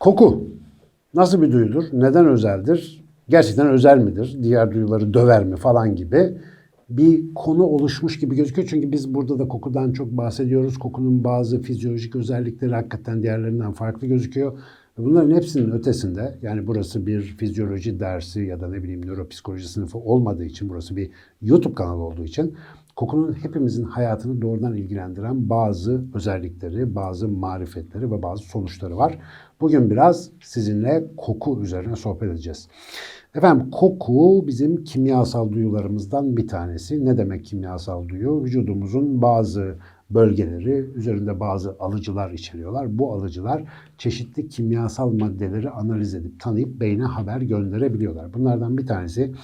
Koku nasıl bir duyudur? Neden özeldir? Gerçekten özel midir? Diğer duyuları döver mi falan gibi bir konu oluşmuş gibi gözüküyor. Çünkü biz burada da kokudan çok bahsediyoruz. Kokunun bazı fizyolojik özellikleri hakikaten diğerlerinden farklı gözüküyor. Bunların hepsinin ötesinde yani burası bir fizyoloji dersi ya da ne bileyim nöropsikoloji sınıfı olmadığı için burası bir YouTube kanalı olduğu için kokunun hepimizin hayatını doğrudan ilgilendiren bazı özellikleri, bazı marifetleri ve bazı sonuçları var. Bugün biraz sizinle koku üzerine sohbet edeceğiz. Efendim koku bizim kimyasal duyularımızdan bir tanesi. Ne demek kimyasal duyu? Vücudumuzun bazı bölgeleri üzerinde bazı alıcılar içeriyorlar. Bu alıcılar çeşitli kimyasal maddeleri analiz edip tanıyıp beyne haber gönderebiliyorlar. Bunlardan bir tanesi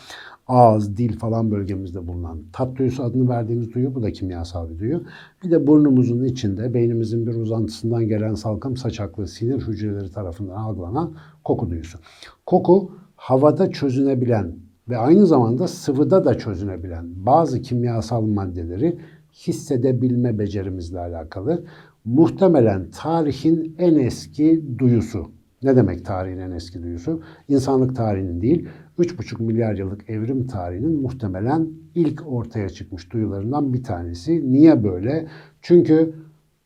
ağız, dil falan bölgemizde bulunan tat duyusu adını verdiğimiz duyu. Bu da kimyasal bir duyu. Bir de burnumuzun içinde beynimizin bir uzantısından gelen salkım saçaklı sinir hücreleri tarafından algılanan koku duyusu. Koku havada çözünebilen ve aynı zamanda sıvıda da çözünebilen bazı kimyasal maddeleri hissedebilme becerimizle alakalı. Muhtemelen tarihin en eski duyusu. Ne demek tarihin en eski duyusu? İnsanlık tarihinin değil, 3,5 milyar yıllık evrim tarihinin muhtemelen ilk ortaya çıkmış duyularından bir tanesi. Niye böyle? Çünkü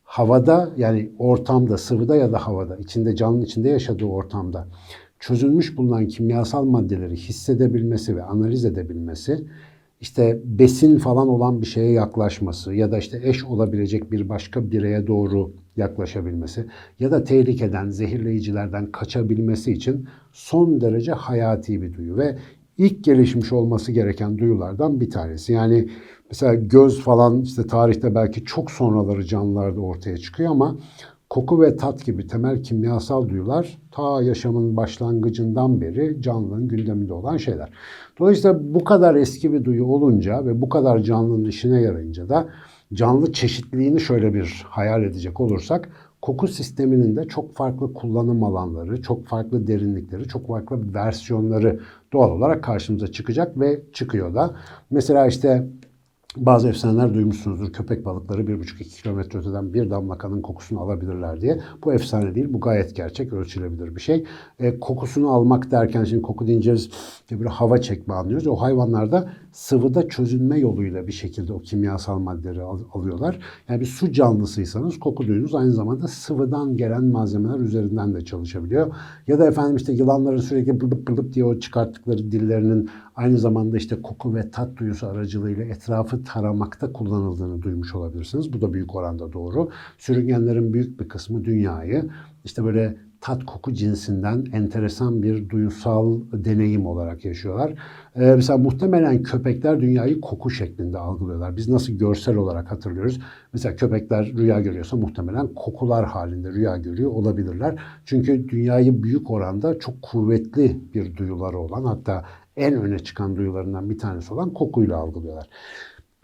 havada yani ortamda, sıvıda ya da havada, içinde canlının içinde yaşadığı ortamda çözülmüş bulunan kimyasal maddeleri hissedebilmesi ve analiz edebilmesi işte besin falan olan bir şeye yaklaşması ya da işte eş olabilecek bir başka bireye doğru yaklaşabilmesi ya da tehlikeden, zehirleyicilerden kaçabilmesi için son derece hayati bir duyu ve ilk gelişmiş olması gereken duyulardan bir tanesi. Yani mesela göz falan işte tarihte belki çok sonraları canlılarda ortaya çıkıyor ama koku ve tat gibi temel kimyasal duyular ta yaşamın başlangıcından beri canlının gündeminde olan şeyler. Dolayısıyla bu kadar eski bir duyu olunca ve bu kadar canlının işine yarayınca da canlı çeşitliliğini şöyle bir hayal edecek olursak koku sisteminin de çok farklı kullanım alanları, çok farklı derinlikleri, çok farklı versiyonları doğal olarak karşımıza çıkacak ve çıkıyor da. Mesela işte bazı efsaneler duymuşsunuzdur. Köpek balıkları 1,5-2 kilometre öteden bir damla kanın kokusunu alabilirler diye. Bu efsane değil. Bu gayet gerçek. Ölçülebilir bir şey. E, kokusunu almak derken şimdi koku deyince biz bir hava çekme anlıyoruz. O hayvanlarda sıvıda çözünme yoluyla bir şekilde o kimyasal maddeleri al, alıyorlar. Yani bir su canlısıysanız koku duyunuz aynı zamanda sıvıdan gelen malzemeler üzerinden de çalışabiliyor. Ya da efendim işte yılanların sürekli bılıp bılıp diye o çıkarttıkları dillerinin aynı zamanda işte koku ve tat duyusu aracılığıyla etrafı taramakta kullanıldığını duymuş olabilirsiniz. Bu da büyük oranda doğru. Sürüngenlerin büyük bir kısmı dünyayı işte böyle tat koku cinsinden enteresan bir duyusal deneyim olarak yaşıyorlar. Ee, mesela muhtemelen köpekler dünyayı koku şeklinde algılıyorlar. Biz nasıl görsel olarak hatırlıyoruz? Mesela köpekler rüya görüyorsa muhtemelen kokular halinde rüya görüyor olabilirler. Çünkü dünyayı büyük oranda çok kuvvetli bir duyuları olan hatta en öne çıkan duyularından bir tanesi olan kokuyla algılıyorlar.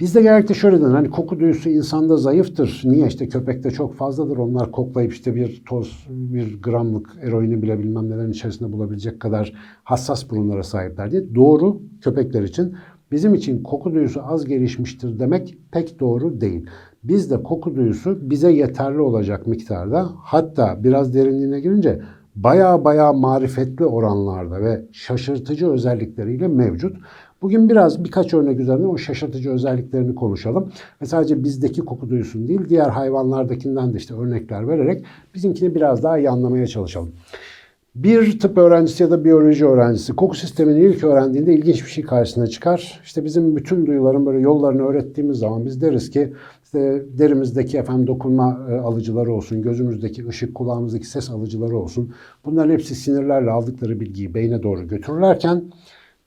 Bizde genellikle şöyle denir, hani koku duyusu insanda zayıftır. Niye işte köpekte çok fazladır. Onlar koklayıp işte bir toz, bir gramlık eroini bile bilmem nelerin içerisinde bulabilecek kadar hassas burunlara sahipler diye. Doğru köpekler için. Bizim için koku duyusu az gelişmiştir demek pek doğru değil. Bizde koku duyusu bize yeterli olacak miktarda hatta biraz derinliğine girince baya baya marifetli oranlarda ve şaşırtıcı özellikleriyle mevcut. Bugün biraz birkaç örnek üzerine o şaşırtıcı özelliklerini konuşalım. Ve sadece bizdeki koku duyusun değil, diğer hayvanlardakinden de işte örnekler vererek bizimkini biraz daha iyi anlamaya çalışalım. Bir tıp öğrencisi ya da biyoloji öğrencisi koku sistemini ilk öğrendiğinde ilginç bir şey karşısına çıkar. İşte bizim bütün duyuların böyle yollarını öğrettiğimiz zaman biz deriz ki işte derimizdeki efendim dokunma e, alıcıları olsun, gözümüzdeki ışık, kulağımızdaki ses alıcıları olsun. Bunların hepsi sinirlerle aldıkları bilgiyi beyne doğru götürürlerken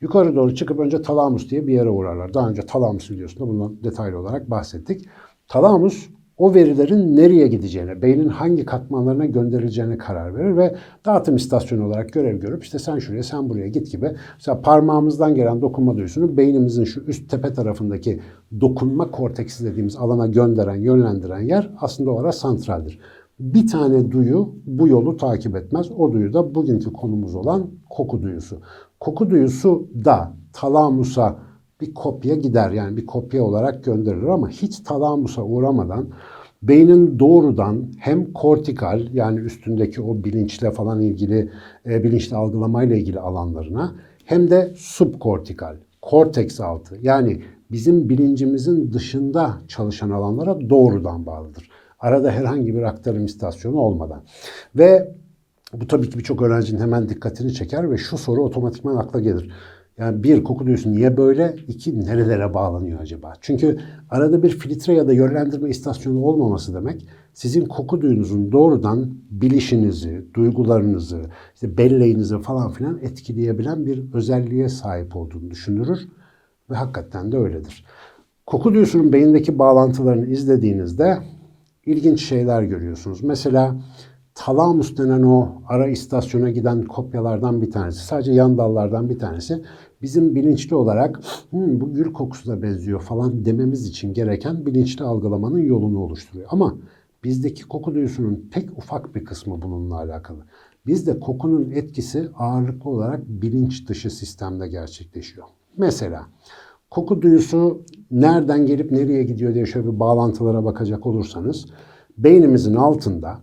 yukarı doğru çıkıp önce talamus diye bir yere uğrarlar. Daha önce talamus videosunda bundan detaylı olarak bahsettik. Talamus o verilerin nereye gideceğine, beynin hangi katmanlarına gönderileceğine karar verir ve dağıtım istasyonu olarak görev görüp işte sen şuraya sen buraya git gibi. Mesela parmağımızdan gelen dokunma duyusunu beynimizin şu üst tepe tarafındaki dokunma korteksi dediğimiz alana gönderen, yönlendiren yer aslında o ara santraldir. Bir tane duyu bu yolu takip etmez. O duyu da bugünkü konumuz olan koku duyusu. Koku duyusu da talamusa bir kopya gider. Yani bir kopya olarak gönderilir ama hiç talamusa uğramadan beynin doğrudan hem kortikal yani üstündeki o bilinçle falan ilgili e, bilinçli algılamayla ilgili alanlarına hem de subkortikal, korteks altı yani bizim bilincimizin dışında çalışan alanlara doğrudan bağlıdır. Arada herhangi bir aktarım istasyonu olmadan. Ve bu tabii ki birçok öğrencinin hemen dikkatini çeker ve şu soru otomatikman akla gelir. Yani bir koku duyusu niye böyle? İki nerelere bağlanıyor acaba? Çünkü arada bir filtre ya da yönlendirme istasyonu olmaması demek sizin koku duyunuzun doğrudan bilişinizi, duygularınızı, işte belleğinizi falan filan etkileyebilen bir özelliğe sahip olduğunu düşündürür ve hakikaten de öyledir. Koku duyusunun beyindeki bağlantılarını izlediğinizde ilginç şeyler görüyorsunuz. Mesela talamus denen o ara istasyona giden kopyalardan bir tanesi, sadece yan dallardan bir tanesi bizim bilinçli olarak Hı, bu gül kokusuna benziyor falan dememiz için gereken bilinçli algılamanın yolunu oluşturuyor. Ama bizdeki koku duyusunun pek ufak bir kısmı bununla alakalı. Bizde kokunun etkisi ağırlıklı olarak bilinç dışı sistemde gerçekleşiyor. Mesela koku duyusu nereden gelip nereye gidiyor diye şöyle bir bağlantılara bakacak olursanız beynimizin altında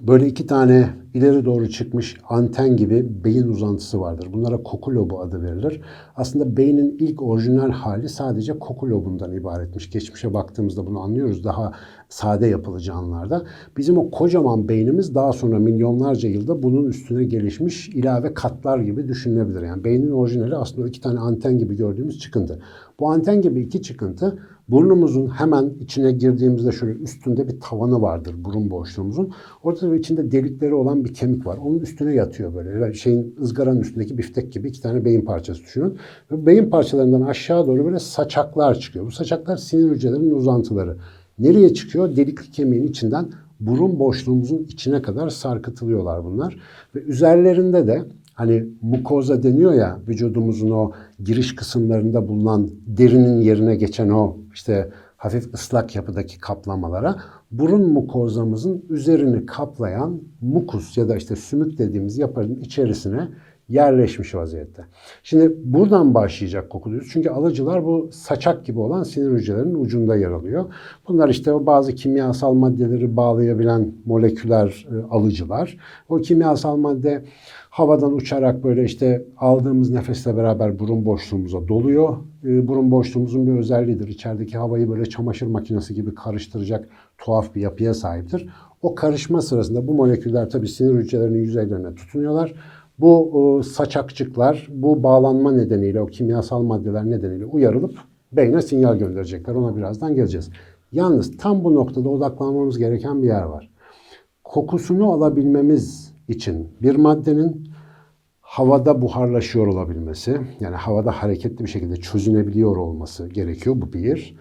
böyle iki tane ileri doğru çıkmış anten gibi beyin uzantısı vardır. Bunlara koku lobu adı verilir. Aslında beynin ilk orijinal hali sadece koku lobundan ibaretmiş. Geçmişe baktığımızda bunu anlıyoruz daha sade yapılı canlılarda. Bizim o kocaman beynimiz daha sonra milyonlarca yılda bunun üstüne gelişmiş ilave katlar gibi düşünülebilir. Yani beynin orijinali aslında iki tane anten gibi gördüğümüz çıkıntı. Bu anten gibi iki çıkıntı burnumuzun hemen içine girdiğimizde şöyle üstünde bir tavanı vardır burun boşluğumuzun. Orada da içinde delikleri olan bir kemik var. Onun üstüne yatıyor böyle. Şeyin ızgaranın üstündeki biftek gibi iki tane beyin parçası düşünün. Ve beyin parçalarından aşağı doğru böyle saçaklar çıkıyor. Bu saçaklar sinir hücrelerinin uzantıları. Nereye çıkıyor? Delikli kemiğin içinden burun boşluğumuzun içine kadar sarkıtılıyorlar bunlar. Ve üzerlerinde de hani mukoza deniyor ya vücudumuzun o giriş kısımlarında bulunan derinin yerine geçen o işte hafif ıslak yapıdaki kaplamalara burun mukozamızın üzerini kaplayan mukus ya da işte sümük dediğimiz yapının içerisine yerleşmiş vaziyette. Şimdi buradan başlayacak koku. Çünkü alıcılar bu saçak gibi olan sinir hücrelerinin ucunda yer alıyor. Bunlar işte bazı kimyasal maddeleri bağlayabilen moleküler e, alıcılar. O kimyasal madde havadan uçarak böyle işte aldığımız nefesle beraber burun boşluğumuza doluyor. E, burun boşluğumuzun bir özelliğidir. İçerideki havayı böyle çamaşır makinesi gibi karıştıracak tuhaf bir yapıya sahiptir. O karışma sırasında bu moleküller tabii sinir hücrelerinin yüzeylerine tutunuyorlar. Bu e, saçakçıklar bu bağlanma nedeniyle, o kimyasal maddeler nedeniyle uyarılıp beyne sinyal gönderecekler. Ona birazdan geleceğiz. Yalnız tam bu noktada odaklanmamız gereken bir yer var. Kokusunu alabilmemiz için bir maddenin havada buharlaşıyor olabilmesi, yani havada hareketli bir şekilde çözünebiliyor olması gerekiyor. Bu bir.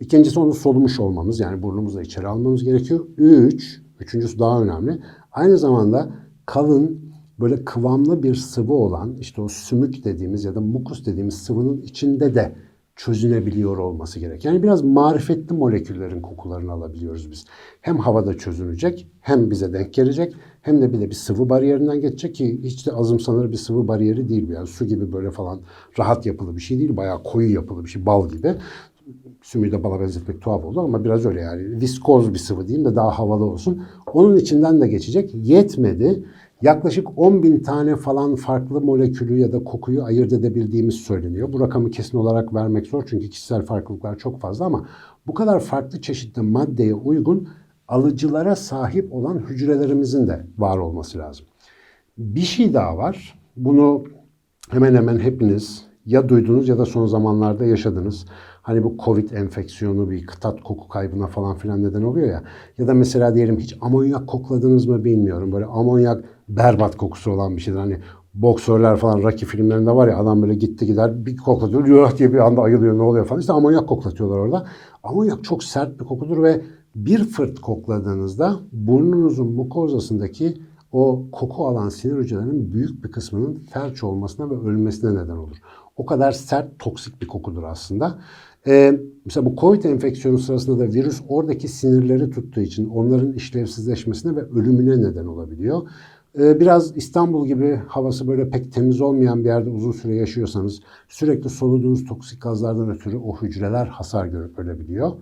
İkincisi onu solumuş olmamız, yani burnumuzla içeri almamız gerekiyor. Üç, üçüncüsü daha önemli. Aynı zamanda kalın, böyle kıvamlı bir sıvı olan işte o sümük dediğimiz ya da mukus dediğimiz sıvının içinde de çözünebiliyor olması gerek. Yani biraz marifetli moleküllerin kokularını alabiliyoruz biz. Hem havada çözünecek, hem bize denk gelecek, hem de bir de bir sıvı bariyerinden geçecek ki hiç de azımsanır bir sıvı bariyeri değil. Yani su gibi böyle falan rahat yapılı bir şey değil. Bayağı koyu yapılı bir şey, bal gibi. Sümüğü de bala benzetmek tuhaf oldu ama biraz öyle yani. Viskoz bir sıvı diyeyim de daha havalı olsun. Onun içinden de geçecek. Yetmedi. Yaklaşık 10 bin tane falan farklı molekülü ya da kokuyu ayırt edebildiğimiz söyleniyor. Bu rakamı kesin olarak vermek zor çünkü kişisel farklılıklar çok fazla ama bu kadar farklı çeşitli maddeye uygun alıcılara sahip olan hücrelerimizin de var olması lazım. Bir şey daha var. Bunu hemen hemen hepiniz ya duydunuz ya da son zamanlarda yaşadınız. Hani bu Covid enfeksiyonu bir tat koku kaybına falan filan neden oluyor ya. Ya da mesela diyelim hiç amonyak kokladınız mı bilmiyorum. Böyle amonyak berbat kokusu olan bir şeydir. Hani boksörler falan Rocky filmlerinde var ya adam böyle gitti gider bir koklatıyor yuh diye bir anda ayılıyor ne oluyor falan. İşte amonyak koklatıyorlar orada. Amonyak çok sert bir kokudur ve Bir fırt kokladığınızda burnunuzun mukozasındaki o koku alan sinir hücrelerinin büyük bir kısmının felç olmasına ve ölmesine neden olur. O kadar sert, toksik bir kokudur aslında. Ee, mesela bu COVID enfeksiyonu sırasında da virüs oradaki sinirleri tuttuğu için onların işlevsizleşmesine ve ölümüne neden olabiliyor. Ee, biraz İstanbul gibi havası böyle pek temiz olmayan bir yerde uzun süre yaşıyorsanız sürekli soluduğunuz toksik gazlardan ötürü o hücreler hasar görüp ölebiliyor.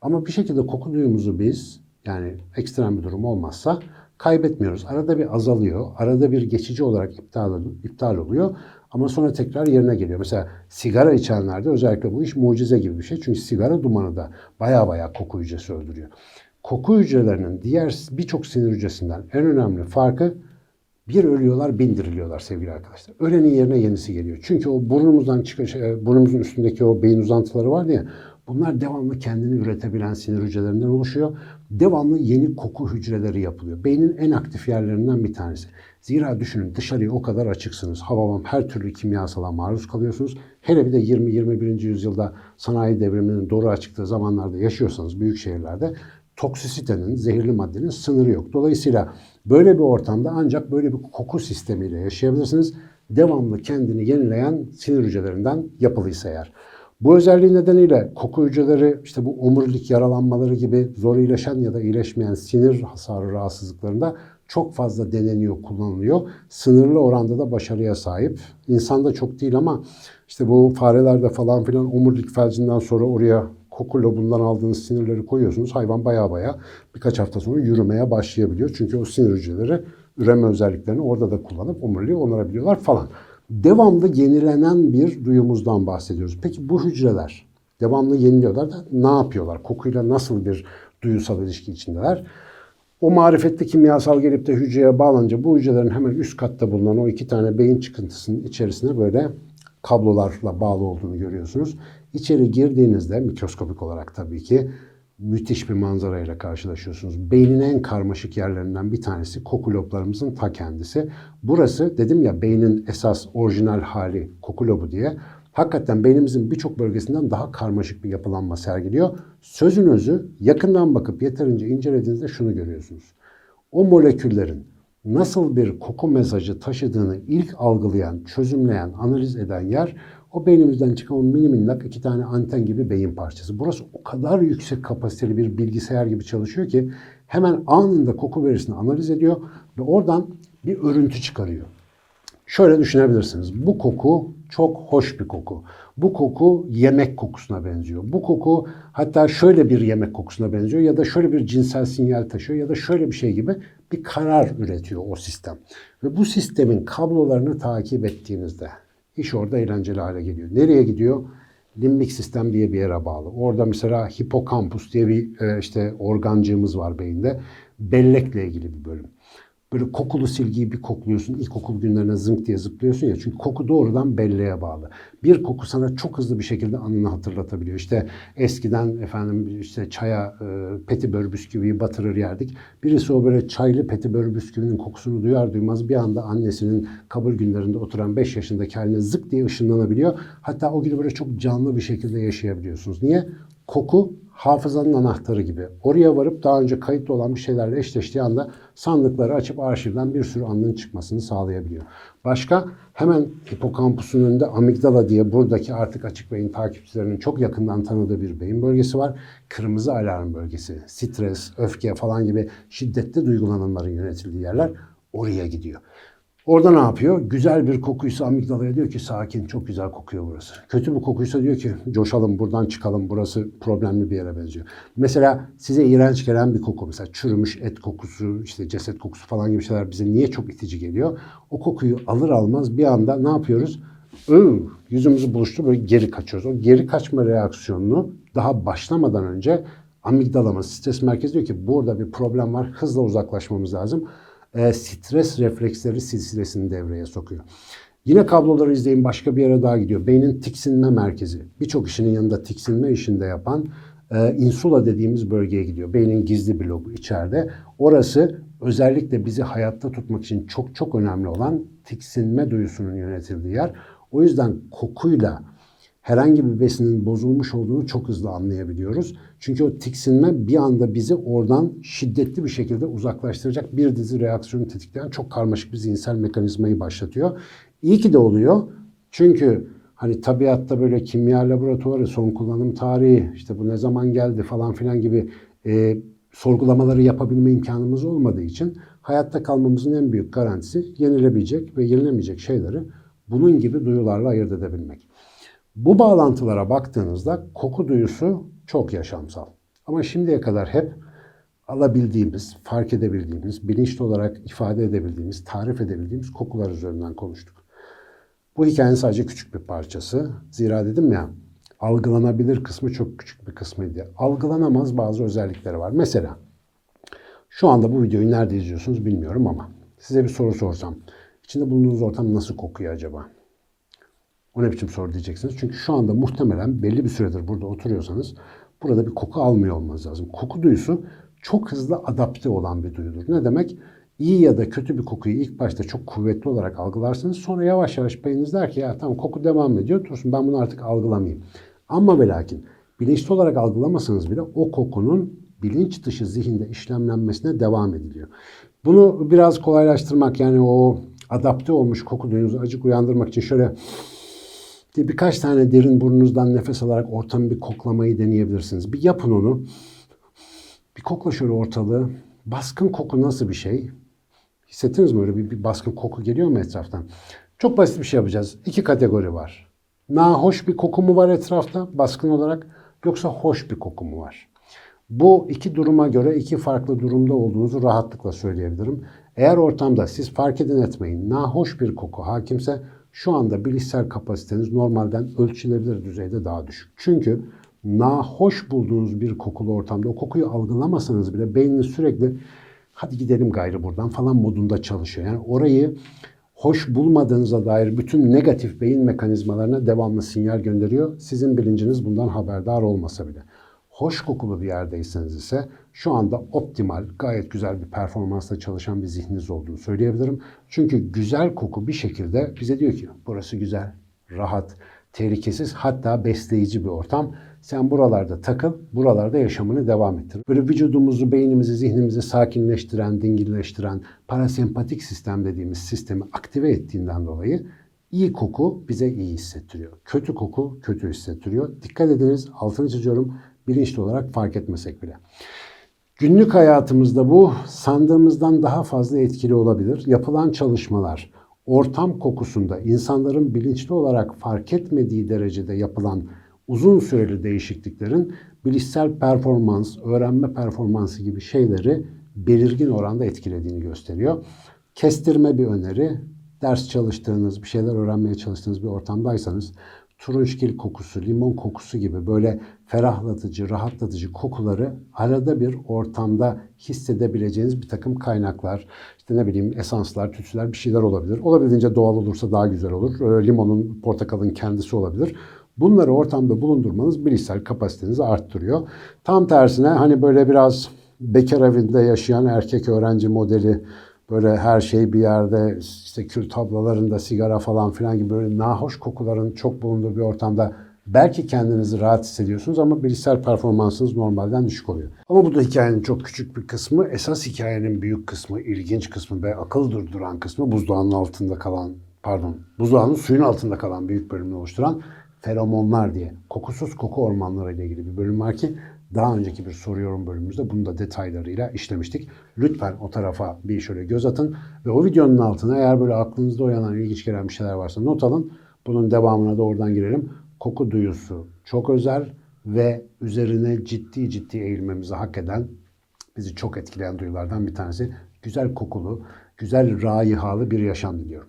Ama bir şekilde koku duyumuzu biz yani ekstrem bir durum olmazsa kaybetmiyoruz. Arada bir azalıyor. Arada bir geçici olarak iptal, iptal oluyor. Ama sonra tekrar yerine geliyor. Mesela sigara içenlerde özellikle bu iş mucize gibi bir şey. Çünkü sigara dumanı da baya baya koku hücresi öldürüyor. Koku hücrelerinin diğer birçok sinir hücresinden en önemli farkı bir ölüyorlar, bin diriliyorlar sevgili arkadaşlar. Ölenin yerine yenisi geliyor. Çünkü o burnumuzdan çıkan, şey, burnumuzun üstündeki o beyin uzantıları var ya, bunlar devamlı kendini üretebilen sinir hücrelerinden oluşuyor. Devamlı yeni koku hücreleri yapılıyor. Beynin en aktif yerlerinden bir tanesi. Zira düşünün dışarıya o kadar açıksınız. Havalan her türlü kimyasala maruz kalıyorsunuz. Hele bir de 20-21. yüzyılda sanayi devriminin doğru açıktığı zamanlarda yaşıyorsanız büyük şehirlerde toksisitenin, zehirli maddenin sınırı yok. Dolayısıyla böyle bir ortamda ancak böyle bir koku sistemiyle yaşayabilirsiniz. Devamlı kendini yenileyen sinir hücrelerinden yapılıysa eğer. Bu özelliği nedeniyle koku hücreleri işte bu omurilik yaralanmaları gibi zor iyileşen ya da iyileşmeyen sinir hasarı rahatsızlıklarında çok fazla deneniyor, kullanılıyor. Sınırlı oranda da başarıya sahip. İnsanda çok değil ama işte bu farelerde falan filan omurilik felcinden sonra oraya koku lobundan aldığınız sinirleri koyuyorsunuz. Hayvan baya baya birkaç hafta sonra yürümeye başlayabiliyor. Çünkü o sinir hücreleri üreme özelliklerini orada da kullanıp omuriliği onarabiliyorlar falan. Devamlı yenilenen bir duyumuzdan bahsediyoruz. Peki bu hücreler devamlı yeniliyorlar da ne yapıyorlar? Kokuyla nasıl bir duyusal ilişki içindeler? O marifetli kimyasal gelip de hücreye bağlanınca bu hücrelerin hemen üst katta bulunan o iki tane beyin çıkıntısının içerisine böyle kablolarla bağlı olduğunu görüyorsunuz. İçeri girdiğinizde mikroskopik olarak tabii ki müthiş bir manzarayla karşılaşıyorsunuz. Beynin en karmaşık yerlerinden bir tanesi koku loblarımızın ta kendisi. Burası dedim ya beynin esas orijinal hali koku lobu diye. Hakikaten beynimizin birçok bölgesinden daha karmaşık bir yapılanma sergiliyor. Sözün özü yakından bakıp yeterince incelediğinizde şunu görüyorsunuz. O moleküllerin nasıl bir koku mesajı taşıdığını ilk algılayan, çözümleyen, analiz eden yer o beynimizden çıkan o mini minnak iki tane anten gibi beyin parçası. Burası o kadar yüksek kapasiteli bir bilgisayar gibi çalışıyor ki hemen anında koku verisini analiz ediyor ve oradan bir örüntü çıkarıyor. Şöyle düşünebilirsiniz. Bu koku çok hoş bir koku. Bu koku yemek kokusuna benziyor. Bu koku hatta şöyle bir yemek kokusuna benziyor ya da şöyle bir cinsel sinyal taşıyor ya da şöyle bir şey gibi bir karar üretiyor o sistem. Ve bu sistemin kablolarını takip ettiğinizde iş orada eğlenceli hale geliyor. Nereye gidiyor? Limbik sistem diye bir yere bağlı. Orada mesela hipokampus diye bir e, işte organcığımız var beyinde. Bellekle ilgili bir bölüm. Böyle kokulu silgiyi bir kokluyorsun. İlkokul günlerine zınk diye zıplıyorsun ya. Çünkü koku doğrudan belleğe bağlı. Bir koku sana çok hızlı bir şekilde anını hatırlatabiliyor. İşte eskiden efendim işte çaya e, petibör bisküviyi batırır yerdik. Birisi o böyle çaylı petibör bisküvinin kokusunu duyar duymaz bir anda annesinin kabul günlerinde oturan 5 yaşındaki haline zık diye ışınlanabiliyor. Hatta o günü böyle çok canlı bir şekilde yaşayabiliyorsunuz. Niye? Koku hafızanın anahtarı gibi. Oraya varıp daha önce kayıtlı olan bir şeylerle eşleştiği anda sandıkları açıp arşivden bir sürü anının çıkmasını sağlayabiliyor. Başka hemen hipokampusun önünde amigdala diye buradaki artık açık beyin takipçilerinin çok yakından tanıdığı bir beyin bölgesi var. Kırmızı alarm bölgesi, stres, öfke falan gibi şiddetli duygulanımların yönetildiği yerler oraya gidiyor. Orada ne yapıyor? Güzel bir kokuysa amigdalaya diyor ki sakin çok güzel kokuyor burası. Kötü bir kokuysa diyor ki coşalım buradan çıkalım burası problemli bir yere benziyor. Mesela size iğrenç gelen bir koku mesela çürümüş et kokusu işte ceset kokusu falan gibi şeyler bize niye çok itici geliyor? O kokuyu alır almaz bir anda ne yapıyoruz? Iı, yüzümüzü buluştu böyle geri kaçıyoruz. O geri kaçma reaksiyonunu daha başlamadan önce amigdalamız stres merkezi diyor ki burada bir problem var hızla uzaklaşmamız lazım e, stres refleksleri silsilesini devreye sokuyor. Yine kabloları izleyin başka bir yere daha gidiyor. Beynin tiksinme merkezi. Birçok işinin yanında tiksinme işinde yapan e, insula dediğimiz bölgeye gidiyor. Beynin gizli bir lobu içeride. Orası özellikle bizi hayatta tutmak için çok çok önemli olan tiksinme duyusunun yönetildiği yer. O yüzden kokuyla herhangi bir besinin bozulmuş olduğunu çok hızlı anlayabiliyoruz. Çünkü o tiksinme bir anda bizi oradan şiddetli bir şekilde uzaklaştıracak bir dizi reaksiyonu tetikleyen çok karmaşık bir zihinsel mekanizmayı başlatıyor. İyi ki de oluyor. Çünkü hani tabiatta böyle kimya laboratuvarı, son kullanım tarihi, işte bu ne zaman geldi falan filan gibi e, sorgulamaları yapabilme imkanımız olmadığı için hayatta kalmamızın en büyük garantisi yenilebilecek ve yenilemeyecek şeyleri bunun gibi duyularla ayırt edebilmek. Bu bağlantılara baktığınızda koku duyusu çok yaşamsal. Ama şimdiye kadar hep alabildiğimiz, fark edebildiğimiz, bilinçli olarak ifade edebildiğimiz, tarif edebildiğimiz kokular üzerinden konuştuk. Bu hikayenin sadece küçük bir parçası. Zira dedim ya, algılanabilir kısmı çok küçük bir kısmıydı. Algılanamaz bazı özellikleri var. Mesela şu anda bu videoyu nerede izliyorsunuz bilmiyorum ama size bir soru sorsam. İçinde bulunduğunuz ortam nasıl kokuyor acaba? O ne biçim soru diyeceksiniz. Çünkü şu anda muhtemelen belli bir süredir burada oturuyorsanız burada bir koku almıyor olmanız lazım. Koku duyusu çok hızlı adapte olan bir duyudur. Ne demek? İyi ya da kötü bir kokuyu ilk başta çok kuvvetli olarak algılarsınız. Sonra yavaş yavaş beyniniz der ki ya tamam koku devam ediyor. Dursun ben bunu artık algılamayayım. Ama ve lakin bilinçli olarak algılamasanız bile o kokunun bilinç dışı zihinde işlemlenmesine devam ediliyor. Bunu biraz kolaylaştırmak yani o adapte olmuş koku duyunuzu acık uyandırmak için şöyle diye birkaç tane derin burnunuzdan nefes alarak ortamı bir koklamayı deneyebilirsiniz. Bir yapın onu. Bir kokla şöyle ortalığı. Baskın koku nasıl bir şey? Hissettiniz mi öyle bir, bir baskın koku geliyor mu etraftan? Çok basit bir şey yapacağız. İki kategori var. Nahoş bir koku mu var etrafta baskın olarak yoksa hoş bir koku mu var? Bu iki duruma göre iki farklı durumda olduğunuzu rahatlıkla söyleyebilirim. Eğer ortamda siz fark edin etmeyin nahoş bir koku hakimse şu anda bilişsel kapasiteniz normalden ölçülebilir düzeyde daha düşük. Çünkü nahoş bulduğunuz bir kokulu ortamda o kokuyu algılamasanız bile beyniniz sürekli hadi gidelim gayrı buradan falan modunda çalışıyor. Yani orayı hoş bulmadığınıza dair bütün negatif beyin mekanizmalarına devamlı sinyal gönderiyor. Sizin bilinciniz bundan haberdar olmasa bile. Hoş kokulu bir yerdeyseniz ise şu anda optimal, gayet güzel bir performansla çalışan bir zihniniz olduğunu söyleyebilirim. Çünkü güzel koku bir şekilde bize diyor ki burası güzel, rahat, tehlikesiz hatta besleyici bir ortam. Sen buralarda takıl, buralarda yaşamını devam ettir. Böyle vücudumuzu, beynimizi, zihnimizi sakinleştiren, dingilleştiren parasempatik sistem dediğimiz sistemi aktive ettiğinden dolayı iyi koku bize iyi hissettiriyor. Kötü koku kötü hissettiriyor. Dikkat ediniz, altını çiziyorum, bilinçli olarak fark etmesek bile. Günlük hayatımızda bu sandığımızdan daha fazla etkili olabilir. Yapılan çalışmalar ortam kokusunda insanların bilinçli olarak fark etmediği derecede yapılan uzun süreli değişikliklerin bilişsel performans, öğrenme performansı gibi şeyleri belirgin oranda etkilediğini gösteriyor. Kestirme bir öneri, ders çalıştığınız, bir şeyler öğrenmeye çalıştığınız bir ortamdaysanız turunçgil kokusu, limon kokusu gibi böyle ferahlatıcı, rahatlatıcı kokuları arada bir ortamda hissedebileceğiniz bir takım kaynaklar, işte ne bileyim esanslar, tütsüler bir şeyler olabilir. Olabildiğince doğal olursa daha güzel olur. Ee, limonun, portakalın kendisi olabilir. Bunları ortamda bulundurmanız bilişsel kapasitenizi arttırıyor. Tam tersine hani böyle biraz bekar evinde yaşayan erkek öğrenci modeli böyle her şey bir yerde işte kül tablalarında sigara falan filan gibi böyle nahoş kokuların çok bulunduğu bir ortamda belki kendinizi rahat hissediyorsunuz ama bilişsel performansınız normalden düşük oluyor. Ama bu da hikayenin çok küçük bir kısmı. Esas hikayenin büyük kısmı, ilginç kısmı ve akıl durduran kısmı buzdağının altında kalan, pardon, buzdağının suyun altında kalan büyük bölümünü oluşturan feromonlar diye kokusuz koku ormanları ile ilgili bir bölüm var ki daha önceki bir soru yorum bölümümüzde bunu da detaylarıyla işlemiştik. Lütfen o tarafa bir şöyle göz atın ve o videonun altına eğer böyle aklınızda uyanan ilginç gelen bir şeyler varsa not alın. Bunun devamına da oradan girelim. Koku duyusu çok özel ve üzerine ciddi ciddi eğilmemizi hak eden, bizi çok etkileyen duyulardan bir tanesi. Güzel kokulu, güzel raihalı bir yaşam diliyorum.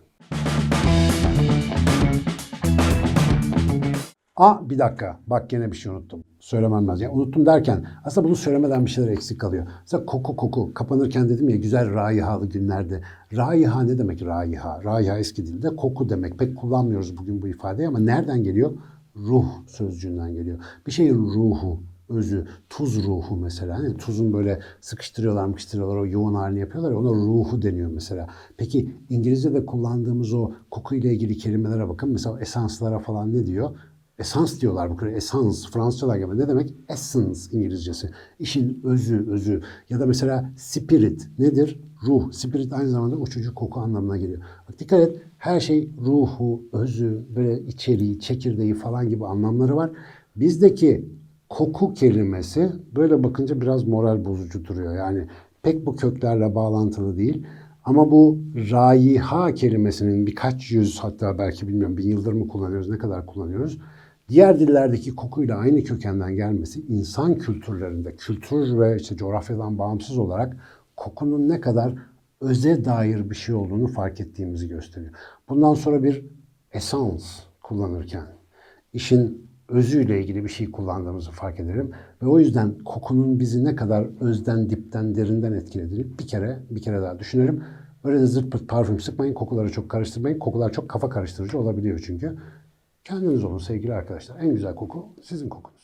Aa bir dakika bak gene bir şey unuttum. Söylemem lazım. Yani unuttum derken aslında bunu söylemeden bir şeyler eksik kalıyor. Mesela koku koku kapanırken dedim ya güzel raihalı günlerde. Raiha ne demek raiha? Raiha eski dilde koku demek. Pek kullanmıyoruz bugün bu ifadeyi ama nereden geliyor? Ruh sözcüğünden geliyor. Bir şeyin ruhu, özü, tuz ruhu mesela. Hani tuzun böyle sıkıştırıyorlar mıkıştırıyorlar o yoğun halini yapıyorlar ya ona ruhu deniyor mesela. Peki İngilizce'de kullandığımız o koku ile ilgili kelimelere bakın. Mesela esanslara falan ne diyor? Esans diyorlar bu kadar. Esans Fransızcalar gibi. Ne demek? Essence İngilizcesi. İşin özü, özü. Ya da mesela spirit nedir? Ruh. Spirit aynı zamanda uçucu koku anlamına geliyor. Bak dikkat et. Her şey ruhu, özü, böyle içeriği, çekirdeği falan gibi anlamları var. Bizdeki koku kelimesi böyle bakınca biraz moral bozucu duruyor. Yani pek bu köklerle bağlantılı değil. Ama bu raiha kelimesinin birkaç yüz hatta belki bilmiyorum bin yıldır mı kullanıyoruz, ne kadar kullanıyoruz. Diğer dillerdeki kokuyla aynı kökenden gelmesi insan kültürlerinde, kültür ve işte coğrafyadan bağımsız olarak kokunun ne kadar öze dair bir şey olduğunu fark ettiğimizi gösteriyor. Bundan sonra bir esans kullanırken işin özüyle ilgili bir şey kullandığımızı fark edelim. Ve o yüzden kokunun bizi ne kadar özden, dipten, derinden etkilediğini bir kere, bir kere daha düşünelim. Öyle de zırt pırt parfüm sıkmayın, kokuları çok karıştırmayın. Kokular çok kafa karıştırıcı olabiliyor çünkü. Kendiniz olun sevgili arkadaşlar. En güzel koku sizin kokunuz.